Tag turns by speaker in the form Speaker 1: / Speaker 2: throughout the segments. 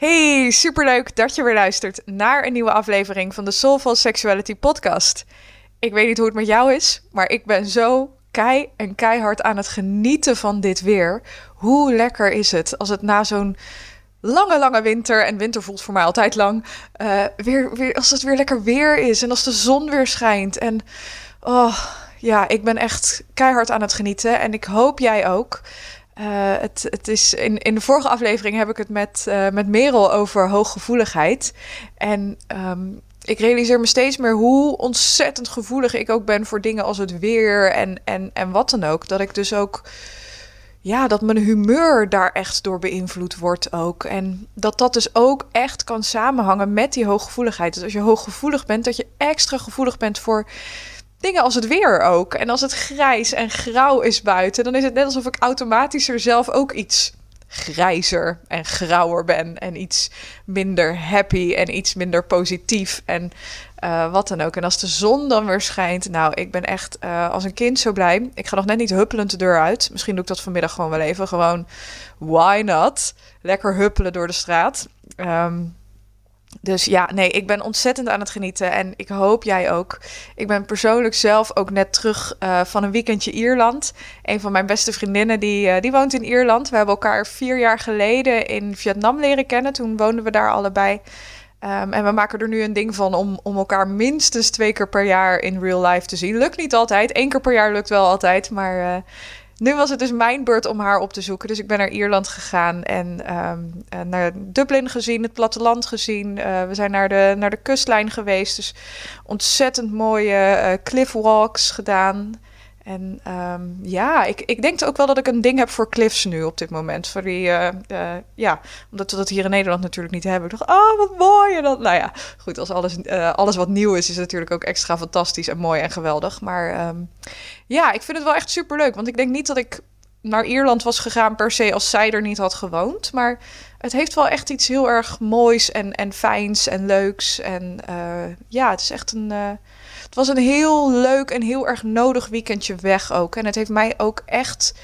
Speaker 1: Hey, superleuk dat je weer luistert naar een nieuwe aflevering van de Soulful Sexuality podcast. Ik weet niet hoe het met jou is, maar ik ben zo kei en keihard aan het genieten van dit weer. Hoe lekker is het als het na zo'n lange, lange winter, en winter voelt voor mij altijd lang, uh, weer, weer, als het weer lekker weer is en als de zon weer schijnt. En oh, ja, ik ben echt keihard aan het genieten en ik hoop jij ook. Uh, het, het is in, in de vorige aflevering heb ik het met, uh, met Merel over hooggevoeligheid. En um, ik realiseer me steeds meer hoe ontzettend gevoelig ik ook ben voor dingen als het weer en, en, en wat dan ook. Dat ik dus ook, ja, dat mijn humeur daar echt door beïnvloed wordt ook. En dat dat dus ook echt kan samenhangen met die hooggevoeligheid. Dus als je hooggevoelig bent, dat je extra gevoelig bent voor dingen als het weer ook. En als het grijs en grauw is buiten, dan is het net alsof ik automatisch er zelf ook iets grijzer en grauwer ben. En iets minder happy en iets minder positief. En uh, wat dan ook. En als de zon dan weer schijnt. Nou, ik ben echt uh, als een kind zo blij. Ik ga nog net niet huppelend de deur uit. Misschien doe ik dat vanmiddag gewoon wel even. Gewoon, why not? Lekker huppelen door de straat. Um, dus ja, nee, ik ben ontzettend aan het genieten en ik hoop jij ook. Ik ben persoonlijk zelf ook net terug uh, van een weekendje Ierland. Een van mijn beste vriendinnen die, uh, die woont in Ierland. We hebben elkaar vier jaar geleden in Vietnam leren kennen. Toen woonden we daar allebei. Um, en we maken er nu een ding van om, om elkaar minstens twee keer per jaar in real life te zien. Lukt niet altijd. Eén keer per jaar lukt wel altijd. Maar uh, nu was het dus mijn beurt om haar op te zoeken. Dus ik ben naar Ierland gegaan en um, naar Dublin gezien, het platteland gezien. Uh, we zijn naar de, naar de kustlijn geweest. Dus ontzettend mooie uh, cliffwalks gedaan. En um, ja, ik, ik denk ook wel dat ik een ding heb voor cliffs nu op dit moment. Voor die, uh, uh, ja, omdat we dat hier in Nederland natuurlijk niet hebben. Ik dacht, oh, wat mooi. dat, nou ja, goed, als alles, uh, alles wat nieuw is, is natuurlijk ook extra fantastisch en mooi en geweldig. Maar um, ja, ik vind het wel echt super leuk. Want ik denk niet dat ik naar Ierland was gegaan per se als zij er niet had gewoond. Maar het heeft wel echt iets heel erg moois en, en fijns en leuks. En ja, het is echt een het was een heel leuk en heel erg nodig weekendje weg ook. En het heeft mij ook echt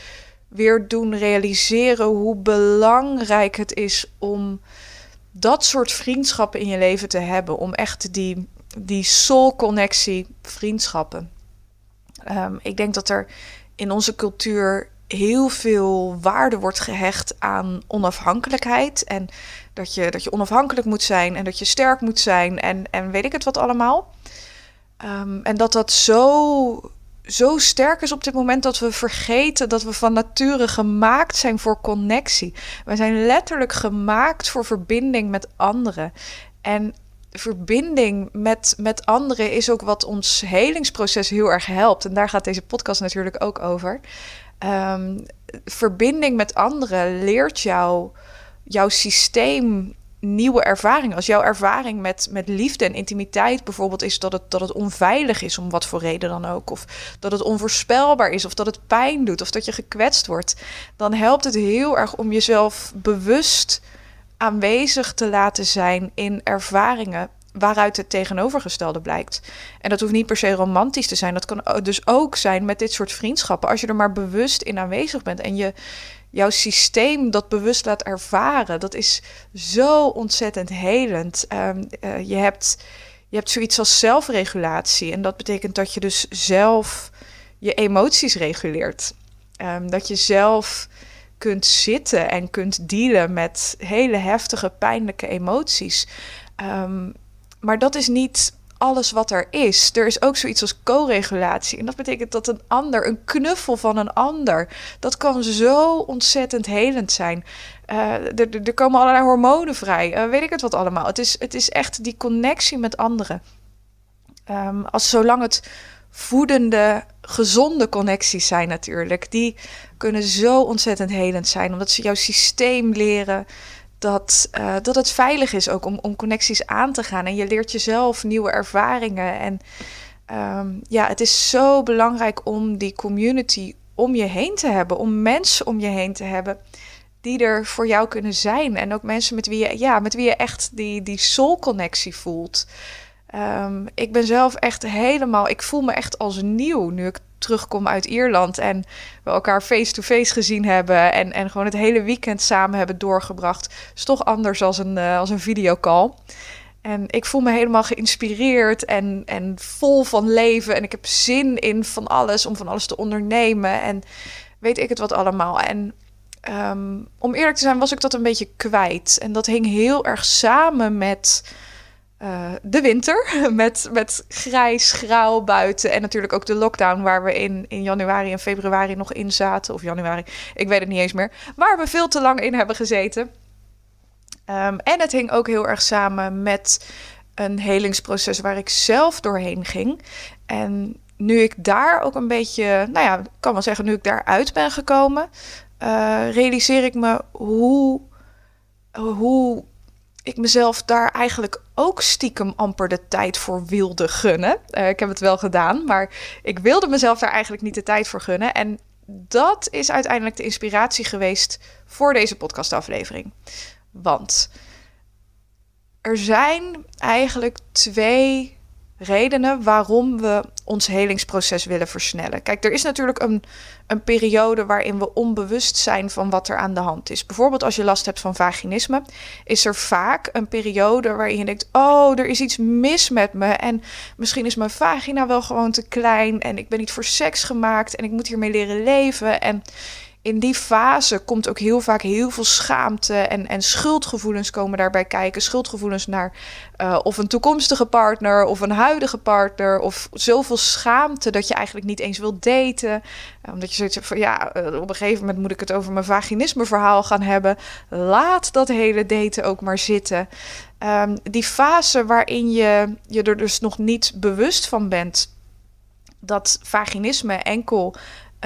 Speaker 1: weer doen realiseren hoe belangrijk het is om dat soort vriendschappen in je leven te hebben. Om echt die, die soul-connectie vriendschappen. Um, ik denk dat er in onze cultuur heel veel waarde wordt gehecht aan onafhankelijkheid. En dat je, dat je onafhankelijk moet zijn en dat je sterk moet zijn en, en weet ik het wat allemaal. Um, en dat dat zo, zo sterk is op dit moment dat we vergeten dat we van nature gemaakt zijn voor connectie. We zijn letterlijk gemaakt voor verbinding met anderen. En verbinding met, met anderen is ook wat ons helingsproces heel erg helpt. En daar gaat deze podcast natuurlijk ook over. Um, verbinding met anderen leert jou jouw systeem nieuwe ervaringen. Als jouw ervaring met, met liefde en intimiteit bijvoorbeeld is dat het, dat het onveilig is, om wat voor reden dan ook, of dat het onvoorspelbaar is, of dat het pijn doet, of dat je gekwetst wordt, dan helpt het heel erg om jezelf bewust aanwezig te laten zijn in ervaringen waaruit het tegenovergestelde blijkt. En dat hoeft niet per se romantisch te zijn. Dat kan dus ook zijn met dit soort vriendschappen. Als je er maar bewust in aanwezig bent en je jouw systeem dat bewust laat ervaren, dat is zo ontzettend helend. Um, uh, je, hebt, je hebt zoiets als zelfregulatie. En dat betekent dat je dus zelf je emoties reguleert. Um, dat je zelf kunt zitten en kunt dealen met hele heftige, pijnlijke emoties. Um, maar dat is niet alles wat er is. Er is ook zoiets als co-regulatie. En dat betekent dat een ander, een knuffel van een ander, dat kan zo ontzettend helend zijn. Uh, er, er, komen allerlei hormonen vrij. Uh, weet ik het wat allemaal. Het is, het is echt die connectie met anderen. Um, als zolang het voedende, gezonde connecties zijn natuurlijk. Die kunnen zo ontzettend helend zijn. Omdat ze jouw systeem leren dat, uh, dat het veilig is ook om, om connecties aan te gaan. En je leert jezelf nieuwe ervaringen. En um, ja, het is zo belangrijk om die community om je heen te hebben, om mensen om je heen te hebben die er voor jou kunnen zijn. En ook mensen met wie je, ja, met wie je echt die, die soul-connectie voelt. Um, ik ben zelf echt helemaal, ik voel me echt als nieuw nu ik terugkom uit Ierland en we elkaar face-to-face gezien hebben en, en gewoon het hele weekend samen hebben doorgebracht. Is toch anders als een, uh, als een videocall. En ik voel me helemaal geïnspireerd en, en vol van leven. En ik heb zin in van alles, om van alles te ondernemen. En weet ik het wat allemaal. En um, om eerlijk te zijn, was ik dat een beetje kwijt. En dat hing heel erg samen met uh, de winter. Met, met grijs, grauw buiten. En natuurlijk ook de lockdown waar we in, in januari en februari nog in zaten. Of januari, ik weet het niet eens meer. Waar we veel te lang in hebben gezeten. Um, en het hing ook heel erg samen met een helingsproces waar ik zelf doorheen ging. En nu ik daar ook een beetje, nou ja, ik kan wel zeggen, nu ik daaruit ben gekomen, uh, realiseer ik me hoe, hoe ik mezelf daar eigenlijk ook stiekem amper de tijd voor wilde gunnen. Uh, ik heb het wel gedaan, maar ik wilde mezelf daar eigenlijk niet de tijd voor gunnen. En dat is uiteindelijk de inspiratie geweest voor deze podcastaflevering. Want er zijn eigenlijk twee redenen waarom we ons helingsproces willen versnellen. Kijk, er is natuurlijk een, een periode waarin we onbewust zijn van wat er aan de hand is. Bijvoorbeeld als je last hebt van vaginisme, is er vaak een periode waarin je denkt: Oh, er is iets mis met me. En misschien is mijn vagina wel gewoon te klein. En ik ben niet voor seks gemaakt. En ik moet hiermee leren leven. En in die fase komt ook heel vaak heel veel schaamte en, en schuldgevoelens komen daarbij kijken. Schuldgevoelens naar uh, of een toekomstige partner of een huidige partner. Of zoveel schaamte dat je eigenlijk niet eens wilt daten. Uh, omdat je zoiets hebt van ja, uh, op een gegeven moment moet ik het over mijn vaginisme verhaal gaan hebben. Laat dat hele daten ook maar zitten. Um, die fase waarin je je er dus nog niet bewust van bent dat vaginisme enkel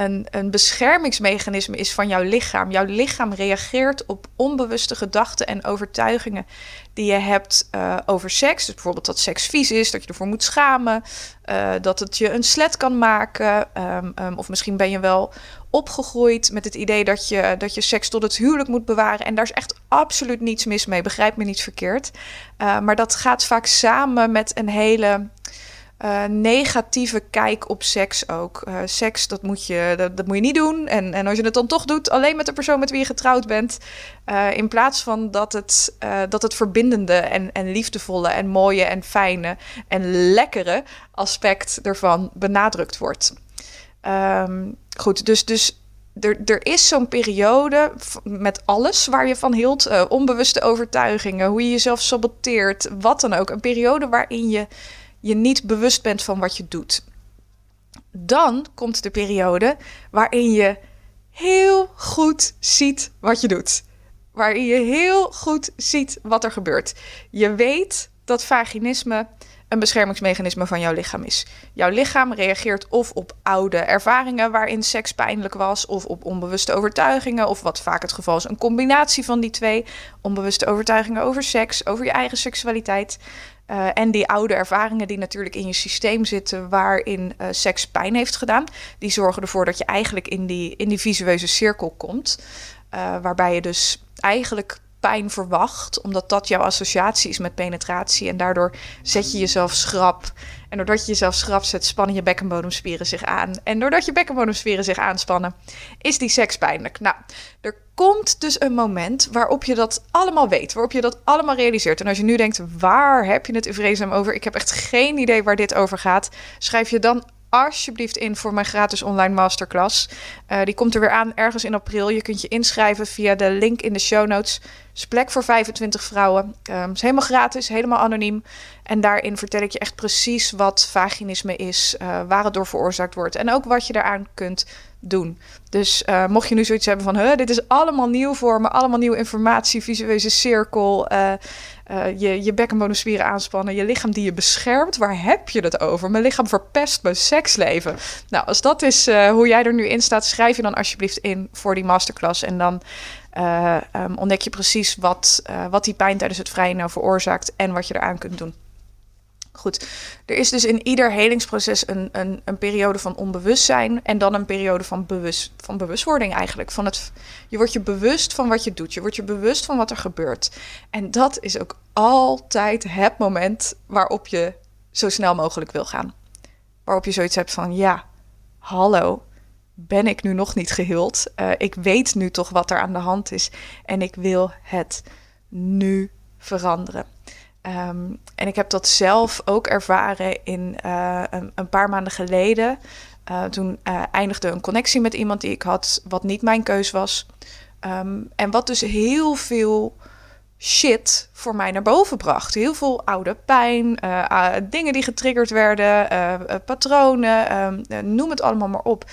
Speaker 1: een, een beschermingsmechanisme is van jouw lichaam. Jouw lichaam reageert op onbewuste gedachten en overtuigingen die je hebt uh, over seks. Dus bijvoorbeeld dat seks vies is, dat je ervoor moet schamen, uh, dat het je een slet kan maken. Um, um, of misschien ben je wel opgegroeid met het idee dat je, dat je seks tot het huwelijk moet bewaren. En daar is echt absoluut niets mis mee, begrijp me niet verkeerd. Uh, maar dat gaat vaak samen met een hele uh, negatieve kijk op seks ook. Uh, seks, dat moet, je, dat, moet je niet doen. En, en als je het dan toch doet, alleen met de persoon met wie je getrouwd bent. Uh, in plaats van dat het, dat het verbindende en, en liefdevolle en mooie en fijne en lekkere aspect ervan benadrukt wordt. Um, goed, dus, dus er, er is zo'n periode met alles waar je van hield. onbewuste overtuigingen, hoe je jezelf saboteert, wat dan ook. Een periode waarin je je niet bewust bent van wat je doet. Dan komt de periode waarin je heel goed ziet wat je doet. Waarin je heel goed ziet wat er gebeurt. Je weet dat vaginisme een beschermingsmechanisme van jouw lichaam is. Jouw lichaam reageert of op oude ervaringen waarin seks pijnlijk was, of op onbewuste overtuigingen, of wat vaak het geval is, een combinatie van die twee. Onbewuste overtuigingen over seks, over je eigen seksualiteit. Uh, en die oude ervaringen die natuurlijk in je systeem zitten, waarin uh, seks pijn heeft gedaan, die zorgen ervoor dat je eigenlijk in die, in die visueuze cirkel komt. Uh, waarbij je dus eigenlijk pijn verwacht, omdat dat jouw associatie is met penetratie. En daardoor zet je jezelf schrap. En doordat je jezelf schrap zet, spannen je bekkenbodemspieren zich aan. En doordat je bekkenbodemspieren zich aanspannen, is die seks pijnlijk. Nou, er komt dus een moment waarop je dat allemaal weet, waarop je dat allemaal realiseert. En als je nu denkt, waar heb je het in over? Ik heb echt geen idee waar dit over gaat. Schrijf je dan alsjeblieft in voor mijn gratis online masterclass. Uh, die komt er weer aan ergens in april. Je kunt je inschrijven via de link in de show notes. is plek voor 25 vrouwen. Um, is helemaal gratis, helemaal anoniem. En daarin vertel ik je echt precies wat vaginisme is, uh, waar het door veroorzaakt wordt en ook wat je daaraan kunt doen. Dus uh, mocht je nu zoiets hebben van, dit is allemaal nieuw voor me, allemaal nieuwe informatie, visueuze cirkel, uh, je, je bekkenbodemspieren aanspannen, je lichaam die je beschermt, waar heb je het over? Mijn lichaam verpest mijn seksleven. Nou, als dat is hoe jij er nu in staat, schrijf je dan alsjeblieft in voor die masterclass en dan um, ontdek je precies wat, wat die pijn tijdens het vrijen nou veroorzaakt en wat je eraan kunt doen. Goed, er is dus in ieder helingsproces een, een, een periode van onbewustzijn en dan een periode van, bewust, van bewustwording eigenlijk. Van het, je wordt je bewust van wat je doet, je wordt je bewust van wat er gebeurt. En dat is ook altijd het moment waarop je zo snel mogelijk wil gaan. Waarop je zoiets hebt van, ja, hallo, ben ik nu nog niet geheeld? Uh, ik weet nu toch wat er aan de hand is en ik wil het nu veranderen. Um, en ik heb dat zelf ook ervaren in uh, een, een, paar maanden geleden. Uh, toen uh, eindigde een connectie met iemand die ik had, wat niet mijn keus was. Um, en wat dus heel veel shit voor mij naar boven bracht. Heel veel oude pijn, dingen die getriggerd werden, patronen, um, noem het allemaal maar op.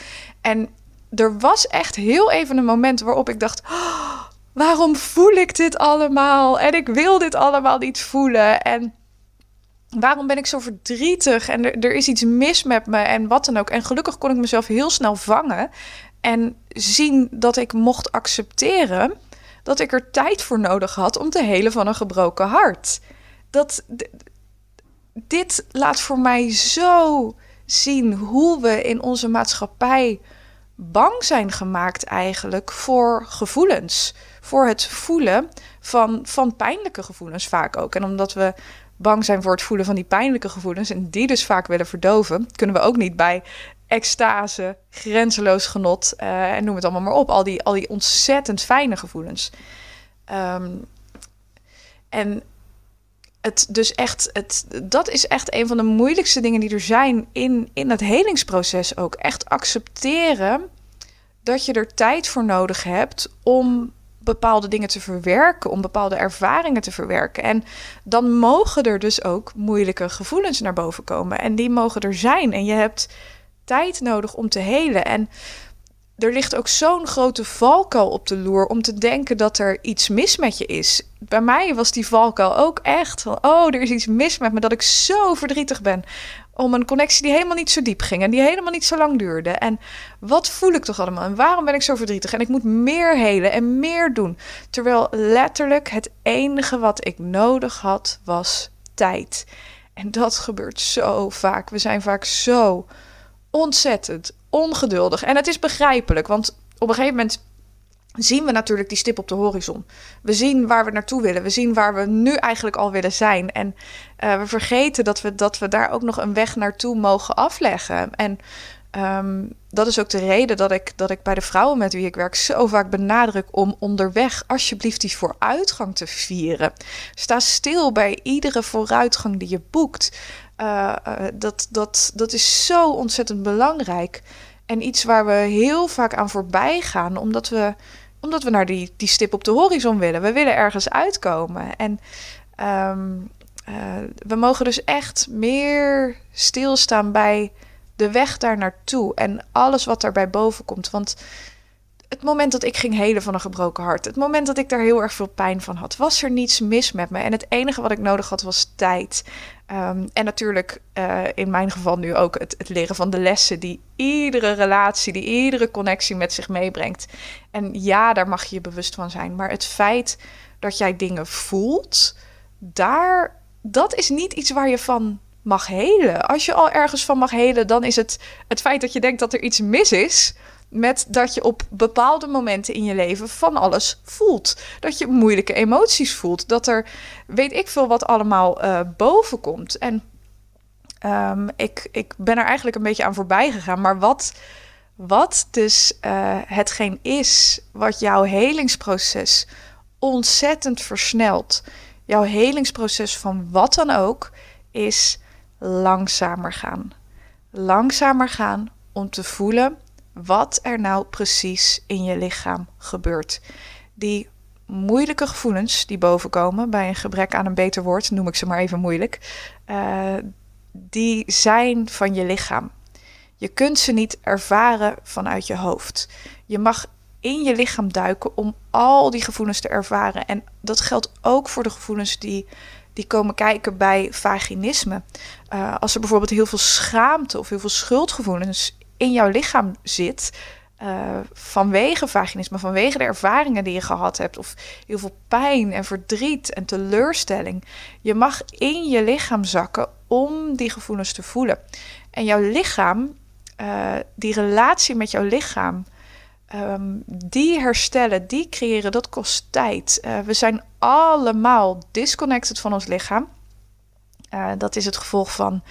Speaker 1: En er was echt heel even een moment waarop ik dacht. Waarom voel ik dit allemaal? En ik wil dit allemaal niet voelen. En waarom ben ik zo verdrietig? En er, is iets mis met me en wat dan ook. En gelukkig kon ik mezelf heel snel vangen en zien dat ik mocht accepteren dat ik er tijd voor nodig had om te helen van een gebroken hart. Dat dit laat voor mij zo zien hoe we in onze maatschappij bang zijn gemaakt eigenlijk voor gevoelens voor het voelen van, van pijnlijke gevoelens vaak ook. En omdat we bang zijn voor het voelen van die pijnlijke gevoelens en die dus vaak willen verdoven, kunnen we ook niet bij extase, grenzeloos genot uh, en noem het allemaal maar op. Al die, al die ontzettend fijne gevoelens. Um, en het dus echt, het, dat is echt een van de moeilijkste dingen die er zijn in, in het helingsproces ook. Echt accepteren dat je er tijd voor nodig hebt om bepaalde dingen te verwerken, om bepaalde ervaringen te verwerken. En dan mogen er dus ook moeilijke gevoelens naar boven komen. En die mogen er zijn. En je hebt tijd nodig om te helen. En er ligt ook zo'n grote valkuil op de loer om te denken dat er iets mis met je is. Bij mij was die valkuil ook echt van, oh, er is iets mis met me, dat ik zo verdrietig ben om een connectie die helemaal niet zo diep ging en die helemaal niet zo lang duurde. En wat voel ik toch allemaal en waarom ben ik zo verdrietig en ik moet meer helen en meer doen. Terwijl letterlijk het enige wat ik nodig had was tijd. En dat gebeurt zo vaak. We zijn vaak zo ontzettend ongeduldig. En het is begrijpelijk, want op een gegeven moment zien we natuurlijk die stip op de horizon. We zien waar we naartoe willen. We zien waar we nu eigenlijk al willen zijn. En uh, we vergeten dat we, dat we daar ook nog een weg naartoe mogen afleggen. En um, dat is ook de reden dat ik, dat ik bij de vrouwen met wie ik werk zo vaak benadruk om onderweg alsjeblieft die vooruitgang te vieren. Sta stil bij iedere vooruitgang die je boekt. Uh, uh, dat, dat, dat is zo ontzettend belangrijk. En iets waar we heel vaak aan voorbij gaan, omdat we omdat we naar die, die stip op de horizon willen. We willen ergens uitkomen. En um, uh, we mogen dus echt meer stilstaan bij de weg daar naartoe en alles wat daarbij boven komt. Want het moment dat ik ging helen van een gebroken hart, het moment dat ik daar heel erg veel pijn van had, was er niets mis met me. En het enige wat ik nodig had was tijd. Um, en natuurlijk uh, in mijn geval nu ook het, het, leren van de lessen die iedere relatie, die iedere connectie met zich meebrengt. En ja, daar mag je je bewust van zijn. Maar het feit dat jij dingen voelt, daar, dat is niet iets waar je van mag helen. Als je al ergens van mag helen, dan is het het feit dat je denkt dat er iets mis is met dat je op bepaalde momenten in je leven van alles voelt. Dat je moeilijke emoties voelt. Dat er weet ik veel wat allemaal uh, boven komt. En um, ik, ik ben er eigenlijk een beetje aan voorbij gegaan. Maar wat, wat dus uh, hetgeen is wat jouw helingsproces ontzettend versnelt. Jouw helingsproces van wat dan ook is langzamer gaan. Langzamer gaan om te voelen wat er nou precies in je lichaam gebeurt. Die moeilijke gevoelens die bovenkomen bij een gebrek aan een beter woord, noem ik ze maar even moeilijk, uh, die zijn van je lichaam. Je kunt ze niet ervaren vanuit je hoofd. Je mag in je lichaam duiken om al die gevoelens te ervaren. En dat geldt ook voor de gevoelens die, die komen kijken bij vaginisme. Uh, als er bijvoorbeeld heel veel schaamte of heel veel schuldgevoelens in jouw lichaam zit, uh, vanwege vaginisme, vanwege de ervaringen die je gehad hebt, of heel veel pijn en verdriet en teleurstelling. Je mag in je lichaam zakken om die gevoelens te voelen. En jouw lichaam, uh, die relatie met jouw lichaam, um, die herstellen, die creëren, dat kost tijd. Uh, we zijn allemaal disconnected van ons lichaam. dat is het gevolg van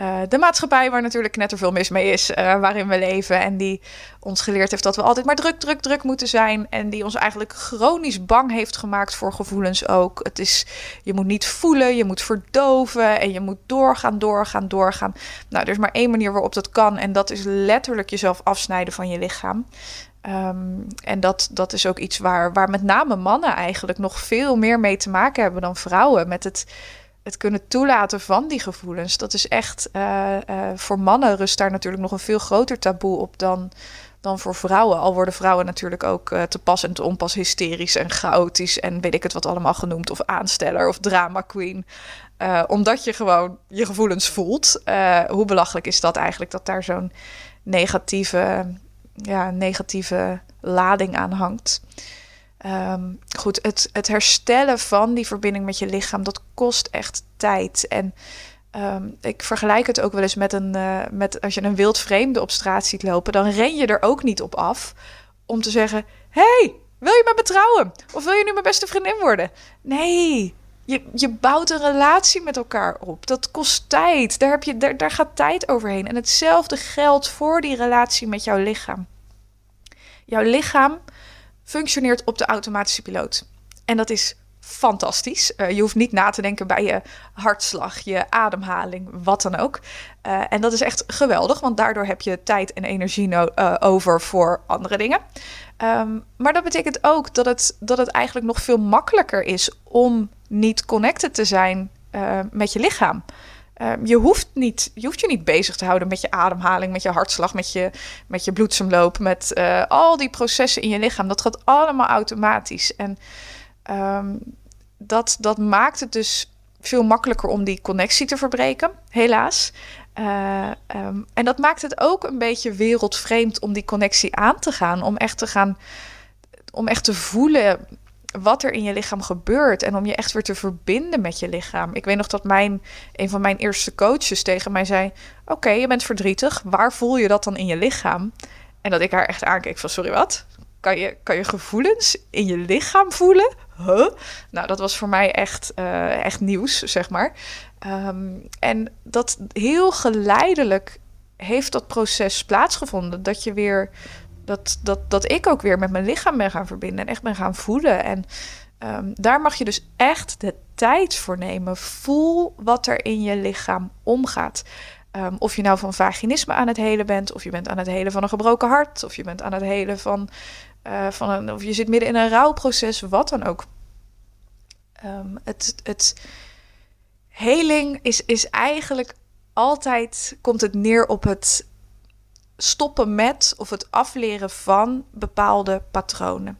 Speaker 1: uh, de maatschappij, waar natuurlijk net er veel mis mee is, uh, waarin we leven. En die ons geleerd heeft dat we altijd maar druk, druk, druk moeten zijn. En die ons eigenlijk chronisch bang heeft gemaakt voor gevoelens ook. Het is, je moet niet voelen, je moet verdoven en je moet doorgaan, doorgaan, doorgaan. Nou, er is maar één manier waarop dat kan. En dat is letterlijk jezelf afsnijden van je lichaam. Um, en dat, dat is ook iets waar, waar met name mannen eigenlijk nog veel meer mee te maken hebben dan vrouwen. Met het het kunnen toelaten van die gevoelens. Dat is echt uh, uh, voor mannen rust daar natuurlijk nog een veel groter taboe op dan, dan voor vrouwen. Al worden vrouwen natuurlijk ook uh, te pas en te onpas hysterisch en chaotisch en weet ik het wat allemaal genoemd. Of aansteller of drama queen. omdat je gewoon je gevoelens voelt. hoe belachelijk is dat eigenlijk dat daar zo'n negatieve, ja, negatieve lading aan hangt. Um, goed, het, het herstellen van die verbinding met je lichaam, dat kost echt tijd. En um, ik vergelijk het ook wel eens met een, uh, met als je een wild vreemde op straat ziet lopen, dan ren je er ook niet op af om te zeggen: hey, wil je me trouwen? Of wil je nu mijn beste vriendin worden? Nee, je, je bouwt een relatie met elkaar op. Dat kost tijd. Daar, heb je, daar, daar gaat tijd overheen. En hetzelfde geldt voor die relatie met jouw lichaam. Jouw lichaam functioneert op de automatische piloot. En dat is fantastisch. Uh, je hoeft niet na te denken bij je hartslag, je ademhaling, wat dan ook. Uh, en dat is echt geweldig, want daardoor heb je tijd en energie uh, over voor andere dingen. Um, maar dat betekent ook dat het, dat het eigenlijk nog veel makkelijker is om niet connected te zijn met je lichaam. Um, je, hoeft niet, je hoeft je niet bezig te houden met je ademhaling, met je hartslag, met je, met je bloedsomloop, met uh, al die processen in je lichaam. Dat gaat allemaal automatisch. En um, dat, dat maakt het dus veel makkelijker om die connectie te verbreken, helaas. Uh, um, en dat maakt het ook een beetje wereldvreemd om die connectie aan te gaan, om echt te gaan, om echt te voelen wat er in je lichaam gebeurt en om je echt weer te verbinden met je lichaam. Ik weet nog dat mijn, een van mijn eerste coaches tegen mij zei: Oké, je bent verdrietig, waar voel je dat dan in je lichaam? En dat ik haar echt aankeek van: Sorry, wat? Kan je, kan je gevoelens in je lichaam voelen? Huh? Nou, dat was voor mij echt, uh, echt nieuws, zeg maar. Um, en dat heel geleidelijk heeft dat proces plaatsgevonden. Dat je weer dat, dat, dat ik ook weer met mijn lichaam ben gaan verbinden en echt ben gaan voelen. En um, daar mag je dus echt de tijd voor nemen. Voel wat er in je lichaam omgaat. Um, of je nou van vaginisme aan het helen bent, of je bent aan het helen van een gebroken hart, of je bent aan het helen van, uh, van een, of je zit midden in een rouwproces, wat dan ook. Um, het, het heling is, is eigenlijk altijd, komt het neer op het stoppen met of het afleren van bepaalde patronen.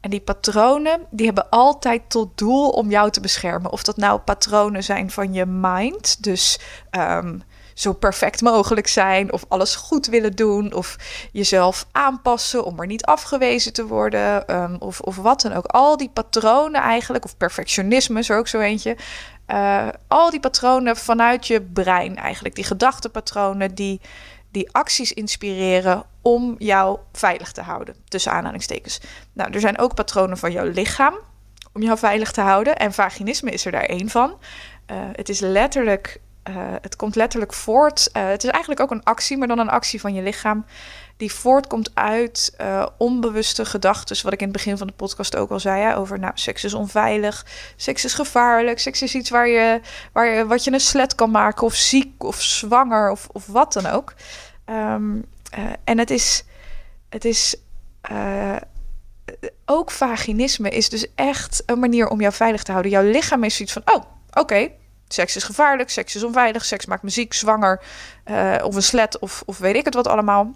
Speaker 1: En die patronen die hebben altijd tot doel om jou te beschermen. Of dat nou patronen zijn van je mind, dus um, zo perfect mogelijk zijn, of alles goed willen doen, of jezelf aanpassen om er niet afgewezen te worden, um, of, of wat dan ook. Al die patronen eigenlijk, of perfectionisme is er ook zo eentje. Uh, al die patronen vanuit je brein eigenlijk, die gedachtenpatronen die die acties inspireren om jou veilig te houden. Tussen aanhalingstekens. Nou, er zijn ook patronen van jouw lichaam om jou veilig te houden. En vaginisme is er daar één van. Uh, het is letterlijk. Uh, het komt letterlijk voort. Uh, het is eigenlijk ook een actie, maar dan een actie van je lichaam. Die voortkomt uit onbewuste gedachten. Wat ik in het begin van de podcast ook al zei. Hè, over nou, seks is onveilig. Seks is gevaarlijk. Seks is iets waar je, waar je, wat je een slet kan maken. Of ziek of zwanger of, of wat dan ook. Um, uh, en het is, het is uh, ook vaginisme is dus echt een manier om jou veilig te houden. Jouw lichaam is zoiets van, oh, oké, seks is gevaarlijk, seks is onveilig, seks maakt me ziek, zwanger, of een slet, of, of weet ik het wat allemaal.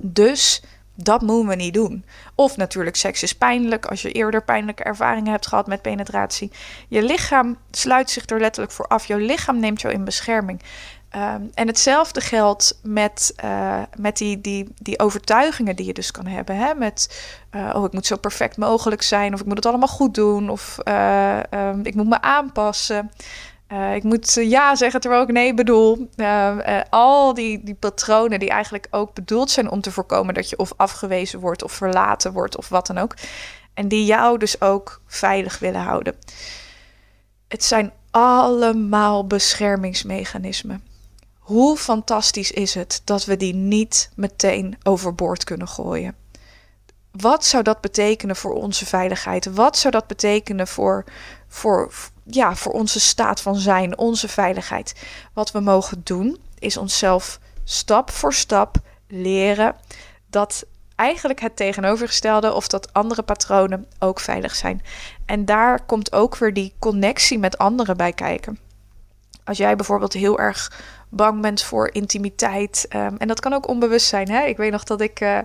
Speaker 1: Dus dat moeten we niet doen. Of natuurlijk, seks is pijnlijk als je eerder pijnlijke ervaringen hebt gehad met penetratie. Je lichaam sluit zich er letterlijk voor af. Jouw lichaam neemt jou in bescherming. Ehm, en hetzelfde geldt met, uh, met die, die, die overtuigingen die je dus kan hebben. Hè? Met, uh, oh, ik moet zo perfect mogelijk zijn, of ik moet het allemaal goed doen, of uh, um, ik moet me aanpassen. Ik moet ja zeggen terwijl ik nee bedoel. Ehm, al die, die patronen die eigenlijk ook bedoeld zijn om te voorkomen dat je of afgewezen wordt of verlaten wordt of wat dan ook. En die jou dus ook veilig willen houden. Het zijn allemaal beschermingsmechanismen. Hoe fantastisch is het dat we die niet meteen overboord kunnen gooien? Wat zou dat betekenen voor onze veiligheid? Wat zou dat betekenen voor, voor, ja, voor onze staat van zijn, onze veiligheid? Wat we mogen doen, is onszelf stap voor stap leren dat eigenlijk het tegenovergestelde of dat andere patronen ook veilig zijn. En daar komt ook weer die connectie met anderen bij kijken. Als jij bijvoorbeeld heel erg bang bent voor intimiteit. Um, en dat kan ook onbewust zijn. Hè? Ik weet nog dat ik, uh,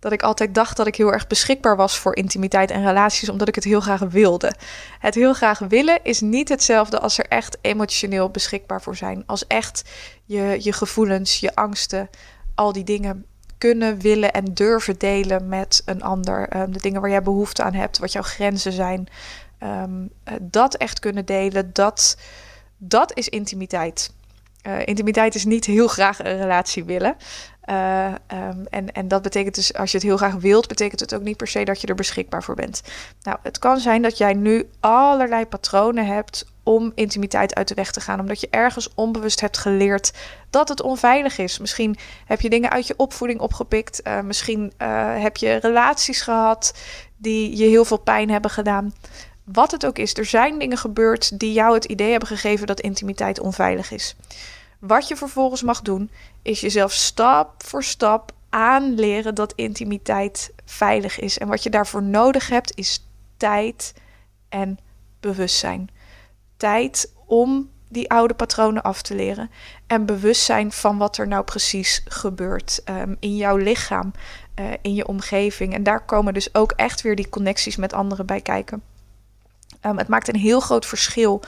Speaker 1: dat ik altijd dacht dat ik heel erg beschikbaar was voor intimiteit en relaties, omdat ik het heel graag wilde. Het heel graag willen is niet hetzelfde als er echt emotioneel beschikbaar voor zijn. Als echt je, je gevoelens, je angsten, al die dingen kunnen, willen en durven delen met een ander. Um, de dingen waar jij behoefte aan hebt, wat jouw grenzen zijn. Um, dat echt kunnen delen, dat, dat is intimiteit. Uh, intimiteit is niet heel graag een relatie willen. Uh, um, en, en dat betekent dus, als je het heel graag wilt, betekent het ook niet per se dat je er beschikbaar voor bent. Nou, het kan zijn dat jij nu allerlei patronen hebt om intimiteit uit de weg te gaan, omdat je ergens onbewust hebt geleerd dat het onveilig is. Misschien heb je dingen uit je opvoeding opgepikt, uh, misschien heb je relaties gehad die je heel veel pijn hebben gedaan wat het ook is, er zijn dingen gebeurd die jou het idee hebben gegeven dat intimiteit onveilig is. Wat je vervolgens mag doen, is jezelf stap voor stap aanleren dat intimiteit veilig is. En wat je daarvoor nodig hebt, is tijd en bewustzijn. Tijd om die oude patronen af te leren. En bewustzijn van wat er nou precies gebeurt um, in jouw lichaam, uh, in je omgeving. En daar komen dus ook echt weer die connecties met anderen bij kijken. Um, het maakt een heel groot verschil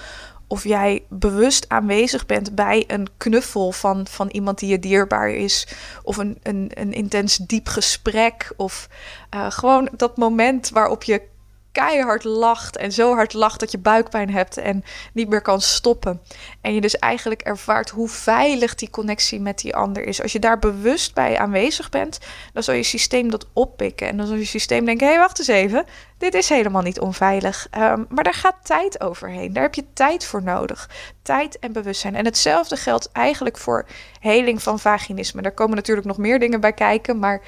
Speaker 1: of jij bewust aanwezig bent bij een knuffel van, van iemand die je dierbaar is, of een, een, een intens diep gesprek, of uh, gewoon dat moment waarop je keihard lacht en zo hard lacht dat je buikpijn hebt en niet meer kan stoppen. En je dus eigenlijk ervaart hoe veilig die connectie met die ander is. Als je daar bewust bij aanwezig bent, dan zal je systeem dat oppikken. En dan zal je systeem denken: hé, hey, wacht eens even, dit is helemaal niet onveilig. Um, maar daar gaat tijd overheen. Daar heb je tijd voor nodig. Tijd en bewustzijn. En hetzelfde geldt eigenlijk voor heling van vaginisme. Daar komen natuurlijk nog meer dingen bij kijken, maar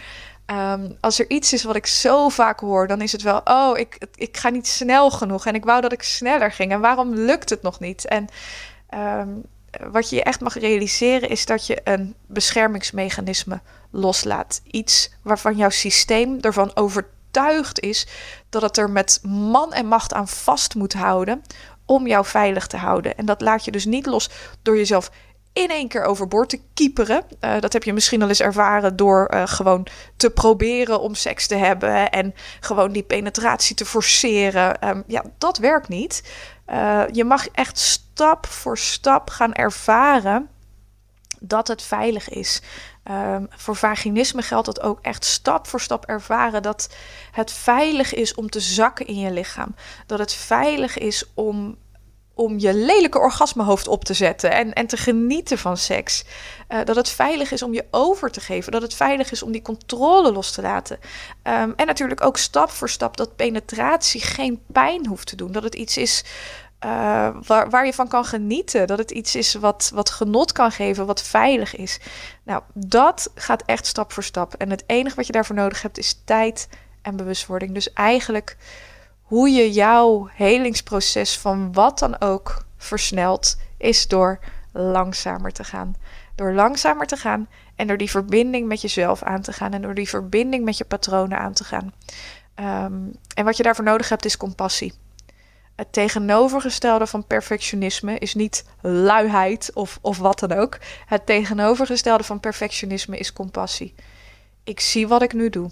Speaker 1: Um, als er iets is wat ik zo vaak hoor, dan is het wel: oh, ik, ik ga niet snel genoeg en ik wou dat ik sneller ging. En waarom lukt het nog niet? En um, wat je echt mag realiseren is dat je een beschermingsmechanisme loslaat. Iets waarvan jouw systeem ervan overtuigd is dat het er met man en macht aan vast moet houden om jou veilig te houden. En dat laat je dus niet los door jezelf in één keer overboord te kieperen. Uh, dat heb je misschien al eens ervaren door uh, gewoon te proberen om seks te hebben en gewoon die penetratie te forceren. Um, ja, dat werkt niet. Uh, je mag echt stap voor stap gaan ervaren dat het veilig is. Um, voor vaginisme geldt dat ook echt stap voor stap ervaren dat het veilig is om te zakken in je lichaam. Dat het veilig is om om je lelijke orgasmehoofd op te zetten en, en te genieten van seks. Uh, dat het veilig is om je over te geven. Dat het veilig is om die controle los te laten. Um, en natuurlijk ook stap voor stap dat penetratie geen pijn hoeft te doen. Dat het iets is uh, waar, waar je van kan genieten. Dat het iets is wat, wat genot kan geven, wat veilig is. Nou, dat gaat echt stap voor stap. En het enige wat je daarvoor nodig hebt is tijd en bewustwording. Dus eigenlijk hoe je jouw helingsproces van wat dan ook versnelt, is door langzamer te gaan. Door langzamer te gaan en door die verbinding met jezelf aan te gaan en door die verbinding met je patronen aan te gaan. Um, en wat je daarvoor nodig hebt is compassie. Het tegenovergestelde van perfectionisme is niet luiheid of, of wat dan ook. Het tegenovergestelde van perfectionisme is compassie. Ik zie wat ik nu doe.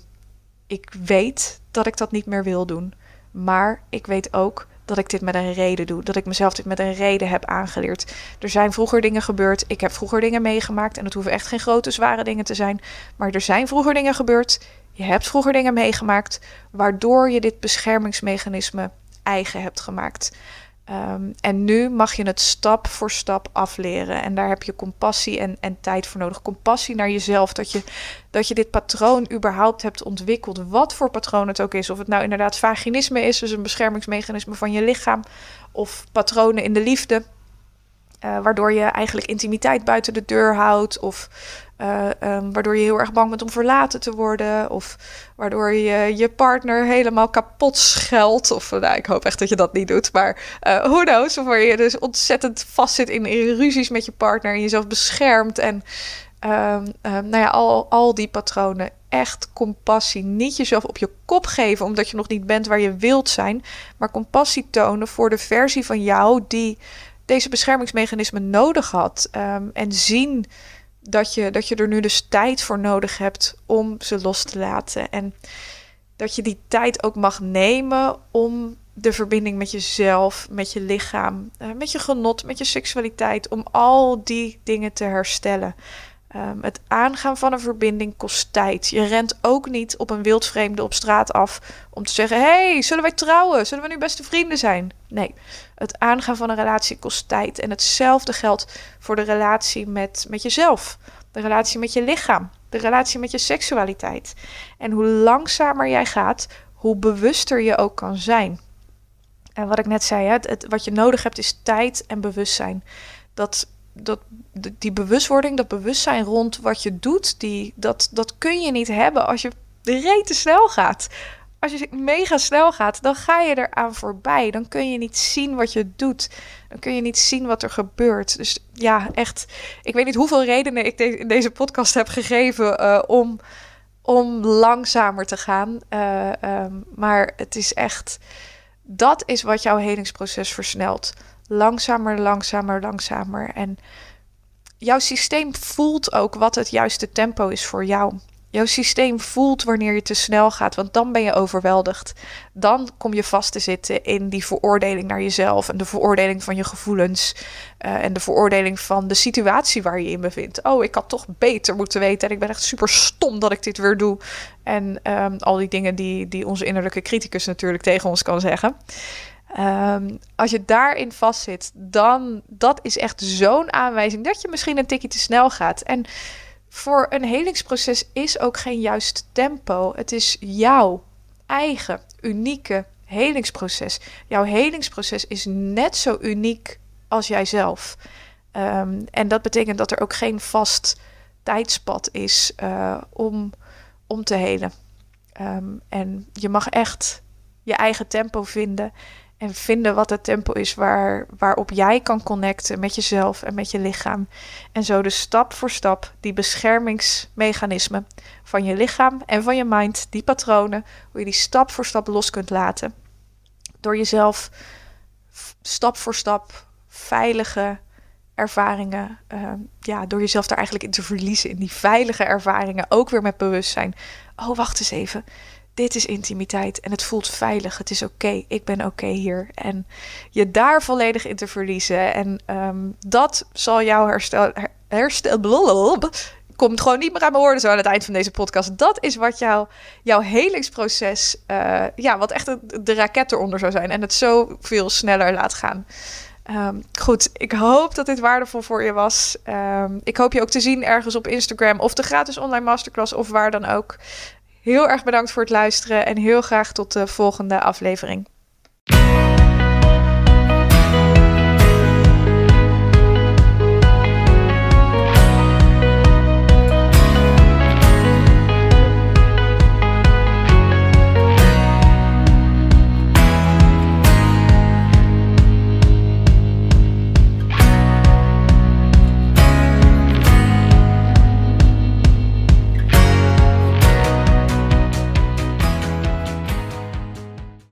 Speaker 1: Ik weet dat ik dat niet meer wil doen. Maar ik weet ook dat ik dit met een reden doe. Dat ik mezelf dit met een reden heb aangeleerd. Er zijn vroeger dingen gebeurd. Ik heb vroeger dingen meegemaakt. En het hoeven echt geen grote, zware dingen te zijn. Maar er zijn vroeger dingen gebeurd. Je hebt vroeger dingen meegemaakt. Waardoor je dit beschermingsmechanisme eigen hebt gemaakt. Ehm, en nu mag je het stap voor stap afleren. En daar heb je compassie en, en tijd voor nodig. Compassie naar jezelf. Dat je, dat je dit patroon überhaupt hebt ontwikkeld. Wat voor patroon het ook is. Of het nou inderdaad vaginisme is, dus een beschermingsmechanisme van je lichaam. Of patronen in de liefde. Uh, waardoor je eigenlijk intimiteit buiten de deur houdt. Of uh, um, waardoor je heel erg bang bent om verlaten te worden. Of waardoor je je partner helemaal kapot scheldt. Of nou, ik hoop echt dat je dat niet doet. Maar uh, who knows? Waar je dus ontzettend vastzit in, in ruzies met je partner. En jezelf beschermt. En um, um, nou ja, al, al die patronen. Echt compassie. Niet jezelf op je kop geven omdat je nog niet bent waar je wilt zijn. Maar compassie tonen voor de versie van jou die deze beschermingsmechanismen nodig had. En zien dat je, dat je er nu dus tijd voor nodig hebt om ze los te laten. En dat je die tijd ook mag nemen om de verbinding met jezelf, met je lichaam, uh, met je genot, met je seksualiteit, om al die dingen te herstellen. Um, het aangaan van een verbinding kost tijd. Je rent ook niet op een wildvreemde op straat af om te zeggen: hey, zullen wij trouwen? Zullen we nu beste vrienden zijn? Nee, het aangaan van een relatie kost tijd. En hetzelfde geldt voor de relatie met, met jezelf, de relatie met je lichaam, de relatie met je seksualiteit. En hoe langzamer jij gaat, hoe bewuster je ook kan zijn. En wat ik net zei, het, wat je nodig hebt is tijd en bewustzijn. Dat dat, die bewustwording, dat bewustzijn rond wat je doet, die, dat, dat kun je niet hebben als je de rete snel gaat. Als je mega snel gaat, dan ga je eraan voorbij. Dan kun je niet zien wat je doet. Dan kun je niet zien wat er gebeurt. Dus ja, echt. Ik weet niet hoeveel redenen ik in deze podcast heb gegeven uh, om, om langzamer te gaan. Uh, um, maar het is echt. Dat is wat jouw helingsproces versnelt langzamer, langzamer, langzamer. En jouw systeem voelt ook wat het juiste tempo is voor jou. Jouw systeem voelt wanneer je te snel gaat, want dan ben je overweldigd. Dan kom je vast te zitten in die veroordeling naar jezelf en de veroordeling van je gevoelens uh, en de veroordeling van de situatie waar je in bevindt. Oh, ik had toch beter moeten weten en ik ben echt super stom dat ik dit weer doe. En um, al die dingen die, die onze innerlijke criticus natuurlijk tegen ons kan zeggen. Um, als je daarin vastzit, dan dat is echt zo'n aanwijzing dat je misschien een tikje te snel gaat. En voor een helingsproces is ook geen juist tempo. Het is jouw eigen unieke helingsproces. Jouw helingsproces is net zo uniek als jijzelf. Um, en dat betekent dat er ook geen vast tijdspad is uh, om, om te helen. Um, en je mag echt je eigen tempo vinden. En vinden wat het tempo is waar, waarop jij kan connecten met jezelf en met je lichaam. En zo dus stap voor stap die beschermingsmechanismen van je lichaam en van je mind, die patronen, hoe je die stap voor stap los kunt laten. Door jezelf stap voor stap veilige ervaringen, uh, ja, door jezelf daar eigenlijk in te verliezen. In die veilige ervaringen, ook weer met bewustzijn. Oh, wacht eens even dit is intimiteit en het voelt veilig. Het is oké, ik ben oké hier. En je daar volledig in te verliezen. En um, dat zal jouw herstel. herstel komt gewoon niet meer aan mijn woorden zo aan het eind van deze podcast. Dat is wat jou, jouw helingsproces, uh, ja, wat echt de raket eronder zou zijn. En het zo veel sneller laat gaan. Um, goed, ik hoop dat dit waardevol voor je was. Um, ik hoop je ook te zien ergens op Instagram of de gratis online masterclass of waar dan ook. Heel erg bedankt voor het luisteren en heel graag tot de volgende aflevering.